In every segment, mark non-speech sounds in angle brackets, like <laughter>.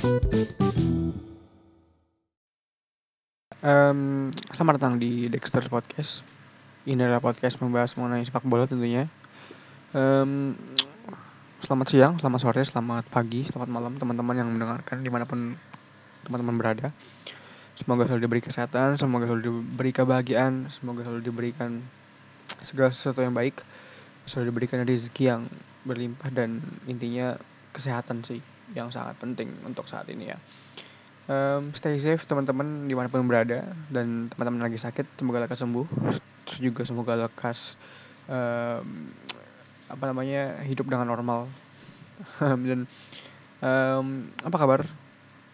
Um, selamat datang di Dexter's Podcast. Ini adalah podcast membahas mengenai sepak bola tentunya. Um, selamat siang, selamat sore, selamat pagi, selamat malam teman-teman yang mendengarkan di mana pun teman-teman berada. Semoga selalu diberi kesehatan, semoga selalu diberi kebahagiaan, semoga selalu diberikan segala sesuatu yang baik, selalu diberikan rezeki yang berlimpah dan intinya kesehatan sih yang sangat penting untuk saat ini ya. Um, stay safe teman-teman di mana pun berada. Dan teman-teman lagi sakit semoga lekas sembuh. Terus juga semoga lekas um, apa namanya hidup dengan normal. <laughs> Dan um, apa kabar?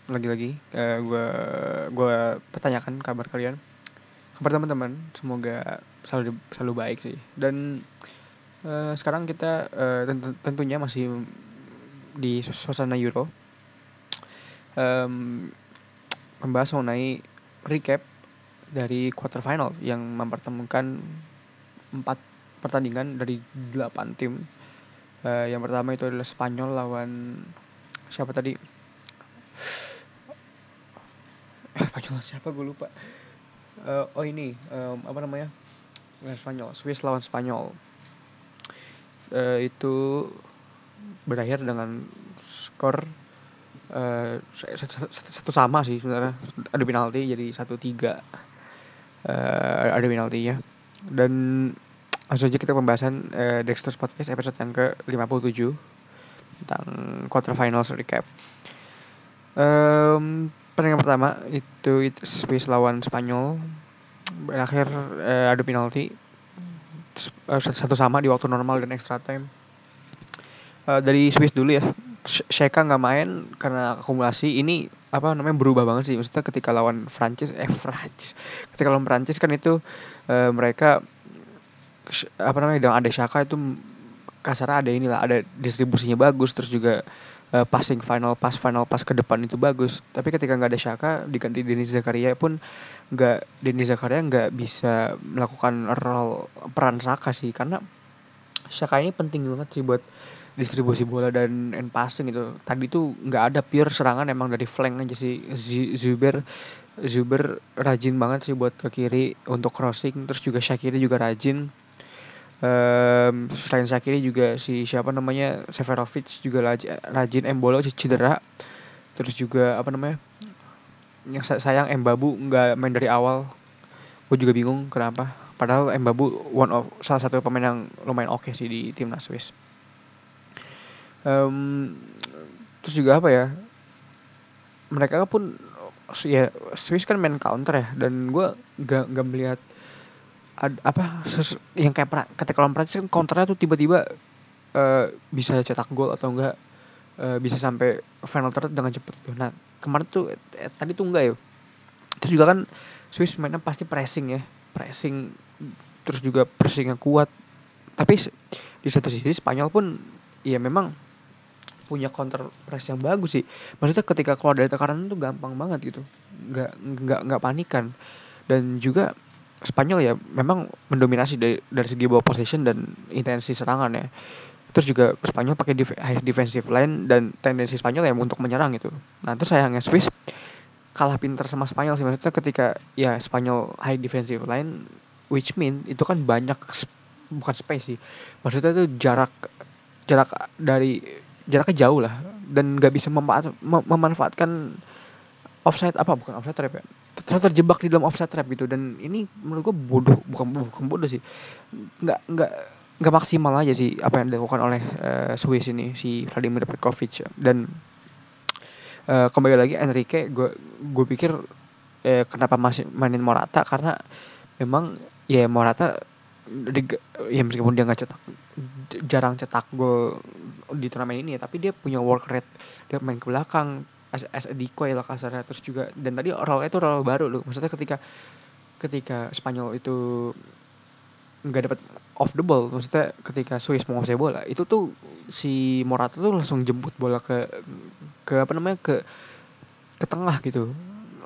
Lagi-lagi uh, gue gue pertanyakan kabar kalian. Kabar teman-teman semoga selalu selalu baik sih. Dan uh, sekarang kita uh, tentunya masih di suasana Euro um, membahas mengenai recap dari quarter final yang mempertemukan empat pertandingan dari delapan tim. Uh, yang pertama itu adalah Spanyol lawan siapa tadi? Spanyol siapa gue lupa. Uh, oh ini um, apa namanya? Spanyol, Swiss lawan Spanyol. Uh, itu berakhir dengan skor uh, satu sama sih sebenarnya. Ada penalti jadi satu tiga. Uh, ada penaltinya. Dan langsung aja kita pembahasan uh, Dexter's Podcast episode yang ke 57 tentang quarter finals recap. Um, pertandingan pertama itu, itu Swiss lawan Spanyol. Berakhir uh, adu penalti. Satu sama di waktu normal dan extra time uh, dari Swiss dulu ya. Sheka nggak main karena akumulasi. Ini apa namanya berubah banget sih. Maksudnya ketika lawan Prancis eh Prancis ketika lawan Prancis kan itu uh, mereka apa namanya dengan ada Shaka itu kasar ada inilah ada distribusinya bagus terus juga uh, passing final pass final pass ke depan itu bagus. Tapi ketika nggak ada Shaka diganti Denis Zakaria pun nggak Denis Zakaria nggak bisa melakukan role peran Saka sih. Karena Shaka ini penting banget sih buat distribusi bola dan end passing itu tadi tuh nggak ada pure serangan emang dari flank aja sih. Zuber Zuber rajin banget sih buat ke kiri untuk crossing terus juga Shakiri juga rajin. Um, selain Shakiri juga si siapa namanya Severovic juga rajin Embolo cedera. Terus juga apa namanya yang sayang Embabu nggak main dari awal. Gue juga bingung kenapa padahal Embabu one of salah satu pemain yang lumayan oke okay sih di timnas Swiss um, terus juga apa ya mereka pun ya Swiss kan main counter ya dan gue gak gak melihat ad, apa ses, yang kayak pra, ketika lawan Prancis kan counternya tuh tiba-tiba uh, bisa cetak gol atau enggak uh, bisa sampai final third dengan cepet tuh. Nah kemarin tuh eh, tadi tuh enggak ya. Terus juga kan Swiss mainnya pasti pressing ya, pressing terus juga pressing yang kuat. Tapi di satu sisi Spanyol pun ya memang punya counter press yang bagus sih. Maksudnya ketika keluar dari tekanan itu gampang banget gitu. Nggak nggak nggak panikan. Dan juga Spanyol ya memang mendominasi dari dari segi ball possession dan intensi serangan ya. Terus juga Spanyol pakai high defensive line dan tendensi Spanyol ya untuk menyerang gitu. Nah terus sayangnya Swiss kalah pinter sama Spanyol sih. Maksudnya ketika ya Spanyol high defensive line which mean itu kan banyak bukan space sih. Maksudnya itu jarak jarak dari jaraknya jauh lah. Dan nggak bisa memanfaat, memanfaatkan offside apa bukan offside trap ya? Terus terjebak di dalam offside trap gitu. Dan ini menurut gue bodoh bukan bukan bodoh sih. Nggak nggak nggak maksimal aja sih apa yang dilakukan oleh uh, Swiss ini si Vladimir Petkovic. Dan uh, kembali lagi Enrique gue gue pikir uh, kenapa masih mainin Morata? Karena memang ya Morata ya meskipun dia nggak cetak jarang cetak gol di turnamen ini ya tapi dia punya work rate dia main ke belakang as, as a decoy lah kasarnya. Terus juga dan tadi role itu role baru loh. Maksudnya ketika ketika Spanyol itu nggak dapat off the ball. Maksudnya ketika Swiss mau ngasih bola itu tuh si Morata tuh langsung jemput bola ke ke apa namanya ke ke tengah gitu.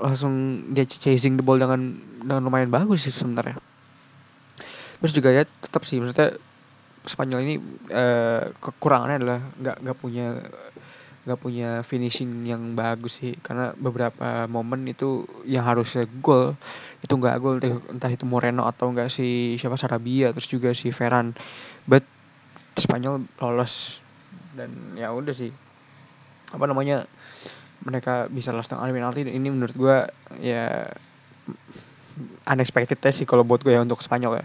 Langsung dia chasing the ball dengan dengan lumayan bagus sih sebenarnya. Terus juga ya tetap sih maksudnya Spanyol ini uh, kekurangannya adalah nggak nggak punya nggak punya finishing yang bagus sih. Karena beberapa momen itu yang harusnya gol itu nggak gol. Entah itu Moreno atau enggak si siapa Sarabia terus juga si Ferran. But Spanyol lolos. Dan ya udah sih. Apa namanya mereka bisa lolos dengan penalti. Ini menurut gue ya unexpected sih kalau buat gue ya untuk Spanyol ya.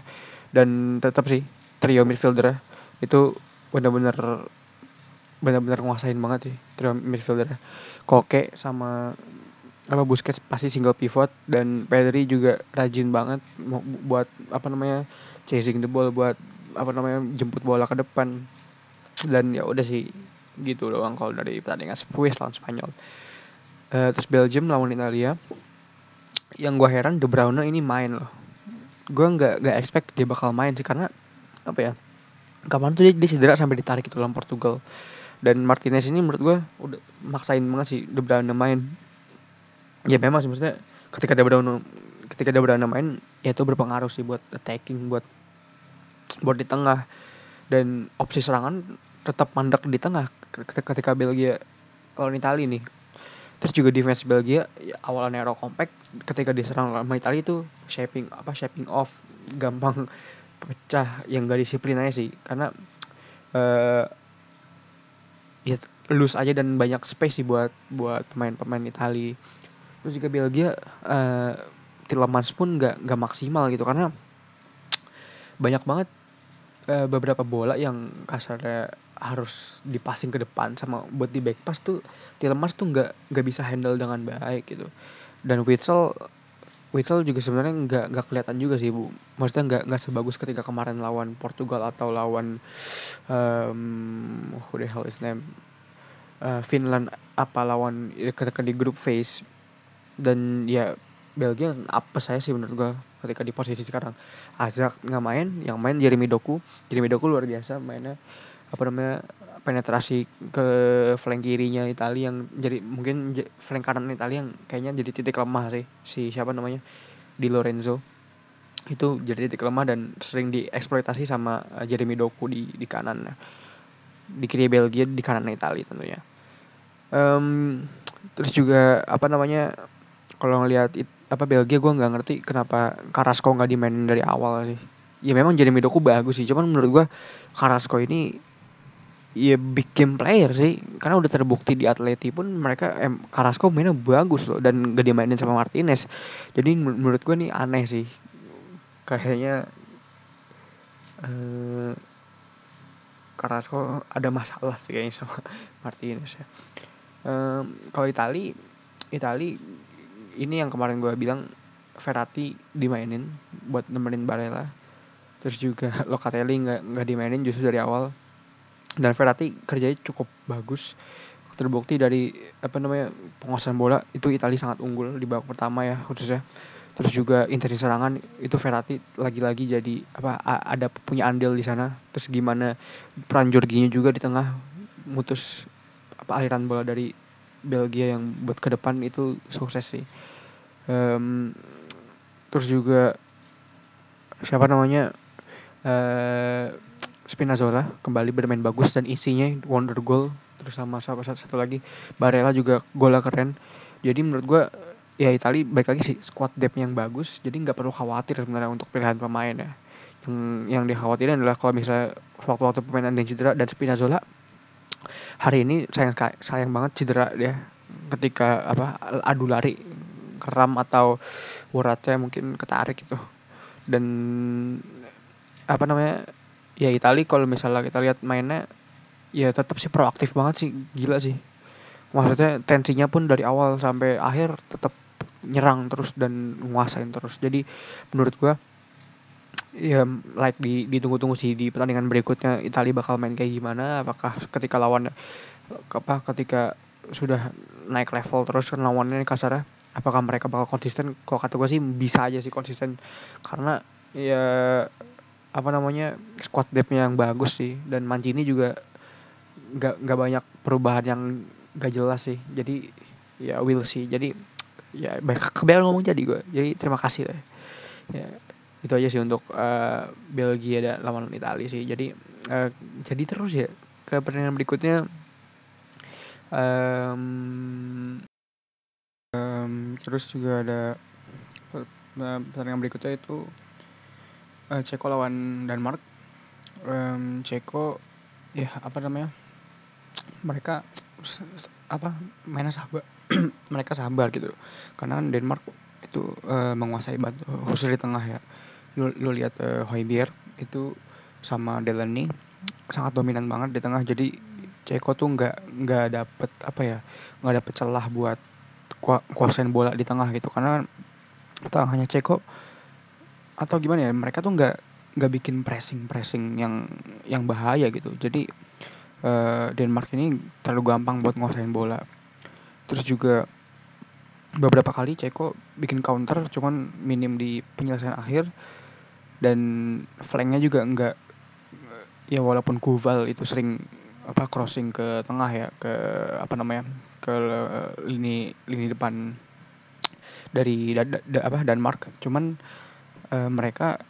Dan tetap sih trio midfielder itu benar-benar benar-benar nguasain banget sih trio midfielder Koke sama apa Busquets pasti single pivot dan Pedri juga rajin banget buat apa namanya chasing the ball buat apa namanya jemput bola ke depan. Dan ya udah sih gitu doang kalau dari pertandingan Swiss lawan Spanyol. Uh, terus Belgium lawan Italia. Yang gue heran De Bruyne ini main loh. Gue nggak nggak expect dia bakal main sih karena apa ya kapan tuh dia, dia cedera sampai ditarik itu lawan Portugal dan Martinez ini menurut gue udah maksain banget sih De Bruyne main. Ya memang sih maksudnya ketika De Bruyne ketika De Bruyne main ya itu berpengaruh sih buat attacking buat buat di tengah. Dan opsi serangan tetap mandek di tengah ketika Belgia lawan Italia nih. Terus juga defense Belgia ya, awalnya narrow compact ketika diserang sama Italia itu shaping apa shaping off gampang pecah yang gak disiplin aja sih. Karena uh, ya lose aja dan banyak space sih buat buat pemain-pemain Italia terus juga Belgia uh, Tillemans pun nggak nggak maksimal gitu karena banyak banget uh, beberapa bola yang kasarnya harus dipasing ke depan sama buat di back pass tuh Tillemans tuh nggak nggak bisa handle dengan baik gitu. Dan Witsel Witsel juga sebenarnya nggak nggak kelihatan juga sih bu. Maksudnya nggak nggak sebagus ketika kemarin lawan Portugal atau lawan um, who the hell is name uh, Finland apa lawan ketika di group phase dan ya Belgia apa saya sih menurut gua ketika di posisi sekarang. Azak nggak main yang main Jeremy Doku. Jeremy Doku luar biasa mainnya apa namanya penetrasi ke flank kirinya Italia yang jadi mungkin flank kanan Italia yang kayaknya jadi titik lemah sih si siapa namanya di Lorenzo. Itu jadi titik lemah dan sering dieksploitasi sama eh, Jeremy Doku di di kanan di kiri Belgia di kanan Italia tentunya. Um, terus juga apa namanya kalau ngelihat apa Belgia gue nggak ngerti kenapa Carrasco nggak dimainin dari awal sih. Ya memang Jeremy Doku bagus sih cuman menurut gue Carrasco ini ya big game player sih. Karena udah terbukti di Atleti pun mereka em Carrasco mainnya bagus loh dan gak dimainin sama Martinez. Jadi menurut gue nih aneh sih. Kayaknya eh Carrasco ada masalah sih kayaknya sama <laughs> Martinez ya. Um, kalau Itali Itali ini yang kemarin gue bilang Verratti dimainin buat nemenin Barella. Terus juga <laughs> Locatelli nggak nggak dimainin justru dari awal dan Verratti kerjanya cukup bagus. Terbukti dari apa namanya penguasaan bola itu Italia sangat unggul di babak pertama ya khususnya. Terus juga intensi serangan itu Verratti lagi-lagi jadi apa ada punya andil di sana. Terus gimana peran Jorginho juga di tengah mutus apa aliran bola dari Belgia yang buat ke depan itu sukses sih. Um, terus juga siapa namanya uh, Spinazzola kembali bermain bagus dan isinya wonder goal terus sama satu, satu lagi Barella juga golnya keren. Jadi menurut gue ya Itali baik lagi sih squad depth yang bagus jadi nggak perlu khawatir sebenarnya untuk pilihan pemain ya. Yang yang dikhawatirin adalah kalau misalnya waktu-waktu pemain ada cedera dan Spinazzola hari ini sayang sayang banget cedera dia ketika apa adu lari keram atau uratnya mungkin ketarik gitu. Dan apa namanya ya Itali kalau misalnya kita lihat mainnya ya tetap sih proaktif banget sih. Gila sih. Maksudnya tensinya pun dari awal sampai akhir tetap nyerang terus dan nguasain terus. Jadi menurut gua ya like di ditunggu-tunggu sih di pertandingan berikutnya Italia bakal main kayak gimana. Apakah ketika lawan apa ketika sudah naik level terus lawannya kasarnya apakah mereka bakal konsisten? Kalau kata gue sih bisa aja sih konsisten. Karena ya apa namanya squad depthnya yang bagus sih. Dan Mancini juga nggak nggak banyak perubahan yang gak jelas sih. Jadi ya will see jadi ya baik kebel ngomong jadi gue jadi terima kasih lah. Ya itu aja sih untuk uh, Belgia dan lawan Italia sih. Jadi uh, jadi terus ya ke pertandingan berikutnya. Um, um, terus juga ada pertandingan berikutnya itu uh, Ceko lawan Denmark. Um, Ceko ya apa namanya? Mereka apa mainnya sabar. <clears throat> Mereka sabar gitu. Karena Denmark itu uh, menguasai batu khusus di tengah ya. Lu, lu lihat uh, Hoybier itu sama Delaney sangat dominan banget di tengah. Jadi Ceko tuh nggak nggak dapet apa ya nggak dapet celah buat kuasain bola di tengah gitu. Karena tengahnya Ceko atau gimana ya mereka tuh nggak nggak bikin pressing pressing yang yang bahaya gitu. Jadi uh, Denmark ini terlalu gampang buat nguasain bola. Terus juga beberapa kali Ceko bikin counter cuman minim di penyelesaian akhir. Dan flanknya juga enggak ya walaupun Kuval itu sering apa crossing ke tengah ya ke apa namanya ke lini lini depan dari da, da, apa Denmark. Cuman uh, mereka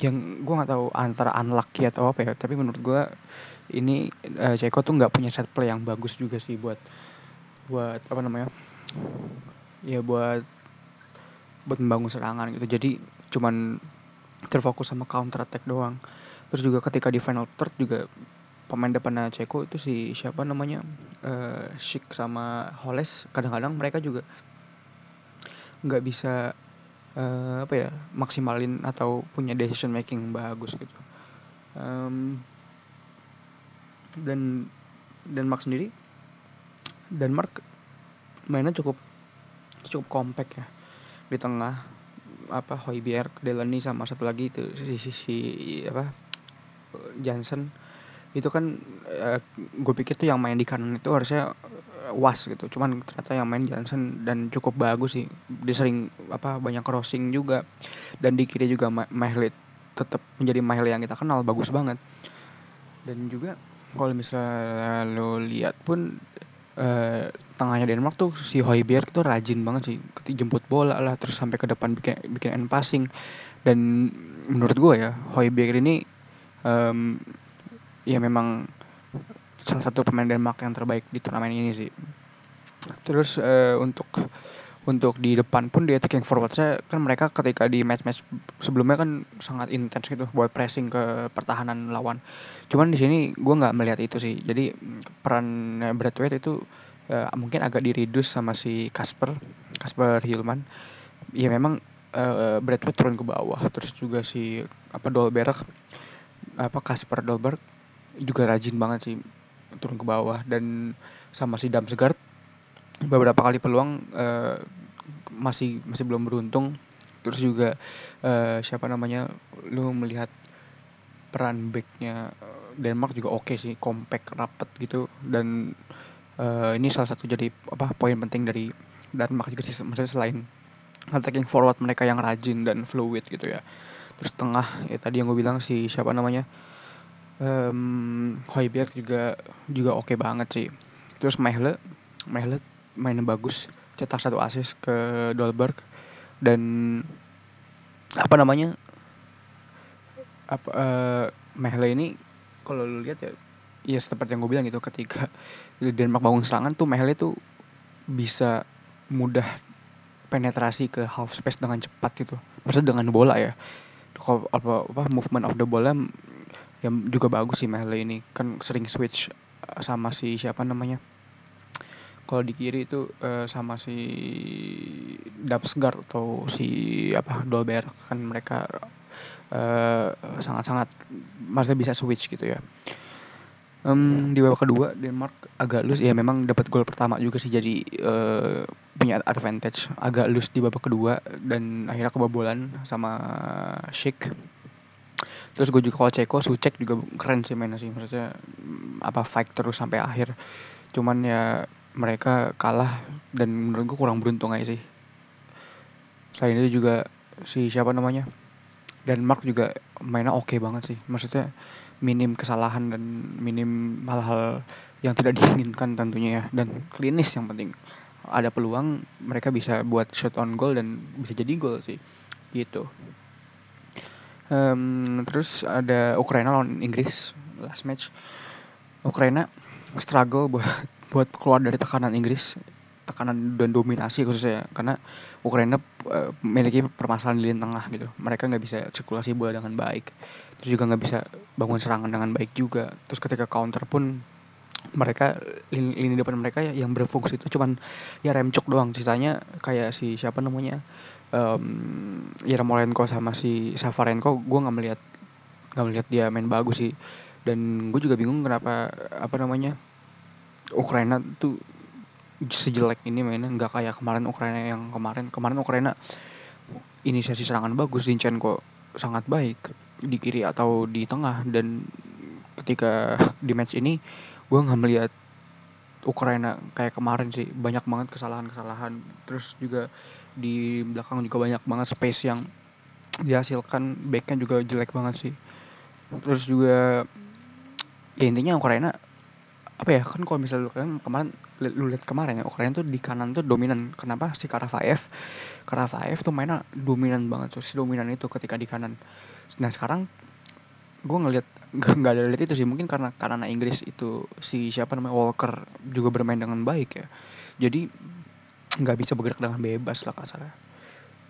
yang gue nggak tahu antara unlucky atau apa ya tapi menurut gue ini uh, Ceko tuh nggak punya set play yang bagus juga sih buat buat apa namanya ya buat buat membangun serangan gitu. Jadi cuman terfokus sama counter attack doang. Terus juga ketika di final third juga pemain depannya Ceko itu si siapa namanya uh, Shik sama Holes kadang-kadang mereka juga nggak bisa uh, apa ya maksimalin atau punya decision making bagus gitu. Um, dan Denmark sendiri? Denmark mainnya cukup cukup compact ya. Di tengah apa Hoiberg, Delaney sama satu lagi itu si, si, si apa Jansen. Itu kan eh, gue pikir tuh yang main di kanan itu harusnya was gitu. Cuman ternyata yang main Johnson dan cukup bagus sih. Dia sering apa banyak crossing juga. Dan di kiri juga Mahlet tetap menjadi Mahlet yang kita kenal bagus banget. Dan juga kalau misalnya lo lihat pun uh, tengahnya Denmark tuh si Hoiberg tuh rajin banget sih. Jemput bola lah terus sampai ke depan bikin bikin end passing. Dan menurut gue ya Hoiberg ini um, ya memang salah satu pemain Denmark yang terbaik di turnamen ini sih. Terus uh, untuk untuk di depan pun di attacking forward saya kan mereka ketika di match-match sebelumnya kan sangat intens gitu buat pressing ke pertahanan lawan. Cuman di sini gue nggak melihat itu sih. Jadi peran Braithwaite itu uh, mungkin agak diridus sama si Kasper, Kasper Hilman. Ya memang uh, Braithwaite turun ke bawah. Terus juga si apa Dolberg apa Kasper Dolberg juga rajin banget sih turun ke bawah dan sama si Damsgaard beberapa kali peluang uh, masih masih belum beruntung. Terus juga uh, siapa namanya lu melihat peran backnya Denmark juga oke okay sih compact rapet gitu. Dan uh, ini salah satu jadi apa poin penting dari Denmark juga sih maksudnya selain attacking forward mereka yang rajin dan fluid gitu ya. Terus tengah ya tadi yang gue bilang si siapa namanya um, Hoiberg juga juga oke okay banget sih. Terus Mehle Mehle mainnya bagus. Cetak satu assist ke Dolberg. Dan apa namanya? Apa uh, Mehle ini kalau lu lihat ya ya seperti yang gue bilang gitu ketika Denmark bangun serangan tuh Mehle tuh bisa mudah penetrasi ke half space dengan cepat gitu. Maksudnya dengan bola ya. Apa apa movement of the bola yang juga bagus sih Mehle ini. Kan sering switch eh, sama si siapa namanya? Kalau di kiri itu uh, sama si Damsgaard atau si apa Dolber kan mereka sangat sangat-sangat masih bisa switch gitu ya. Um, di babak kedua Denmark agak loose ya memang dapat gol pertama juga sih. Jadi uh, punya advantage. Agak loose di babak kedua dan akhirnya kebobolan sama Sheikh terus gue juga kalau Ceko Sucek juga keren sih mainnya sih. Maksudnya apa fight terus sampai akhir. Cuman ya mereka kalah dan menurut gue kurang beruntung aja sih. Selain itu juga si siapa namanya? Denmark juga mainnya oke okay banget sih. Maksudnya minim kesalahan dan minim hal-hal yang tidak diinginkan tentunya ya. Dan klinis yang penting. Ada peluang mereka bisa buat shot on goal dan bisa jadi gol sih. Gitu Um, terus ada Ukraina lawan Inggris last match. Ukraina struggle buat <laughs> buat keluar dari tekanan Inggris tekanan dan dominasi khususnya karena Ukraina uh, memiliki permasalahan di lini tengah gitu. Mereka nggak bisa sirkulasi bola dengan baik terus juga nggak bisa bangun serangan dengan baik juga. Terus ketika counter pun mereka lini, lini depan mereka yang berfungsi itu cuman ya remcok doang. Sisanya kayak si siapa namanya um, Yarmolenko sama si Savarenko gue nggak melihat nggak melihat dia main bagus sih. Dan gue juga bingung kenapa apa namanya Ukraina tuh sejelek ini mainnya nggak kayak kemarin Ukraina yang kemarin. Kemarin Ukraina inisiasi serangan bagus Zinchenko sangat baik di kiri atau di tengah. Dan ketika di match ini gue nggak melihat Ukraina kayak kemarin sih. Banyak banget kesalahan-kesalahan. Terus juga di belakang juga banyak banget space yang dihasilkan backnya juga jelek banget sih. Terus juga ya intinya Ukraina apa ya kan kalau misalnya kalian kemarin lu lihat kemarin ya Ukraina tuh di kanan tuh dominan. Kenapa? Si Karavaev Karavaev tuh mainnya dominan banget tuh si dominan itu ketika di kanan. Nah sekarang gue ngeliat <laughs> nggak ada lihat itu sih. Mungkin karena karena Inggris itu si siapa namanya Walker juga bermain dengan baik ya. Jadi nggak bisa bergerak dengan bebas lah kasarnya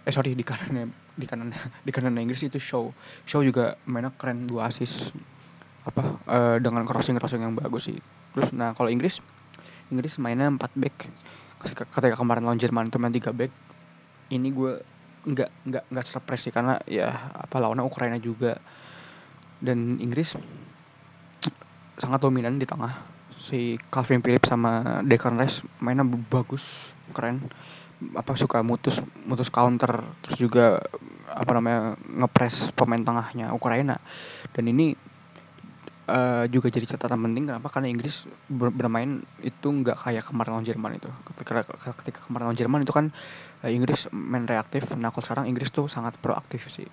eh sorry di kanan di kanan di kanan Inggris itu show show juga mainnya keren dua asis apa uh, dengan crossing crossing yang bagus sih. Terus nah kalau Inggris Inggris mainnya 4 back. Ketika kemarin lawan Jerman itu main 3 back ini gue nggak nggak nggak surprise sih karena ya apa lawannya Ukraina juga. Dan Inggris sangat dominan di tengah si Calvin Phillips sama Declan Rice mainnya bagus keren. Apa suka mutus mutus counter terus juga apa namanya ngepres pemain tengahnya Ukraina. Dan ini uh, juga jadi catatan penting kenapa? Karena Inggris ber bermain itu nggak kayak kemarin lawan Jerman itu. Ketika, ketika kemarin lawan Jerman itu kan uh, Inggris main reaktif. Nah kalau sekarang Inggris tuh sangat proaktif sih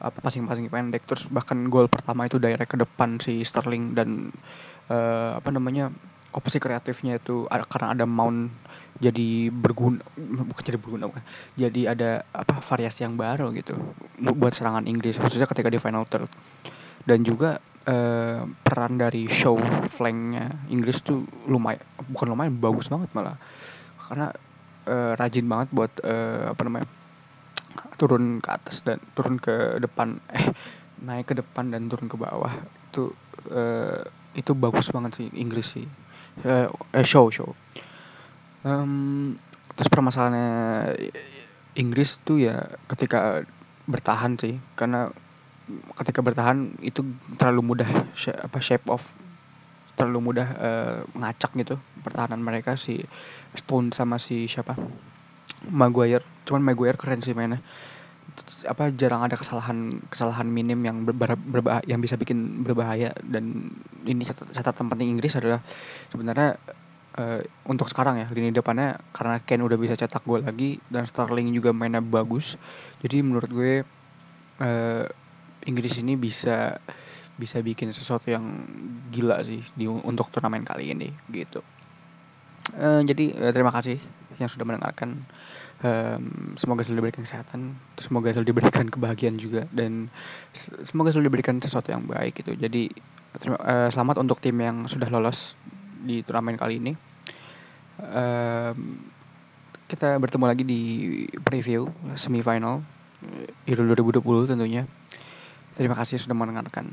apa passing-passing pendek. Terus bahkan gol pertama itu direct ke depan si Sterling dan uh, apa namanya opsi kreatifnya itu ada, karena ada Mount jadi berguna bukan jadi berguna bukan jadi ada apa variasi yang baru gitu buat serangan Inggris khususnya ketika di final third. Dan juga uh, peran dari show flanknya Inggris tuh lumayan bukan lumayan bagus banget malah. Karena uh, rajin banget buat uh, apa namanya turun ke atas dan turun ke depan. <laughs> Eh naik ke depan dan turun ke bawah. Itu uh, itu bagus banget sih Inggris sih. Uh, eh, show show. Um, terus permasalahannya Inggris tuh ya ketika bertahan sih. Karena ketika bertahan itu terlalu mudah apa shape off terlalu mudah uh, ngacak gitu pertahanan mereka si Stone sama si siapa Maguire cuman Maguire keren sih mainnya. Apa jarang ada kesalahan kesalahan minim yang ber, ber, yang bisa bikin berbahaya. Dan ini catatan penting Inggris adalah sebenarnya uh, untuk sekarang ya lini depannya karena Ken udah bisa cetak gol lagi dan Sterling juga mainnya bagus. Jadi menurut gue uh, Inggris ini bisa bisa bikin sesuatu yang gila sih di untuk turnamen kali ini gitu. Uh, jadi uh, terima kasih yang sudah mendengarkan. Um, semoga selalu diberikan kesehatan, semoga selalu diberikan kebahagiaan juga dan semoga selalu diberikan sesuatu yang baik gitu. Jadi terima, uh, selamat untuk tim yang sudah lolos di turnamen kali ini. Um, kita bertemu lagi di preview semifinal Euro 2020 tentunya. Terima kasih sudah mendengarkan.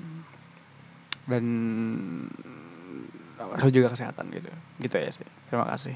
Dan selalu juga kesehatan gitu. Gitu ya sih. Terima kasih.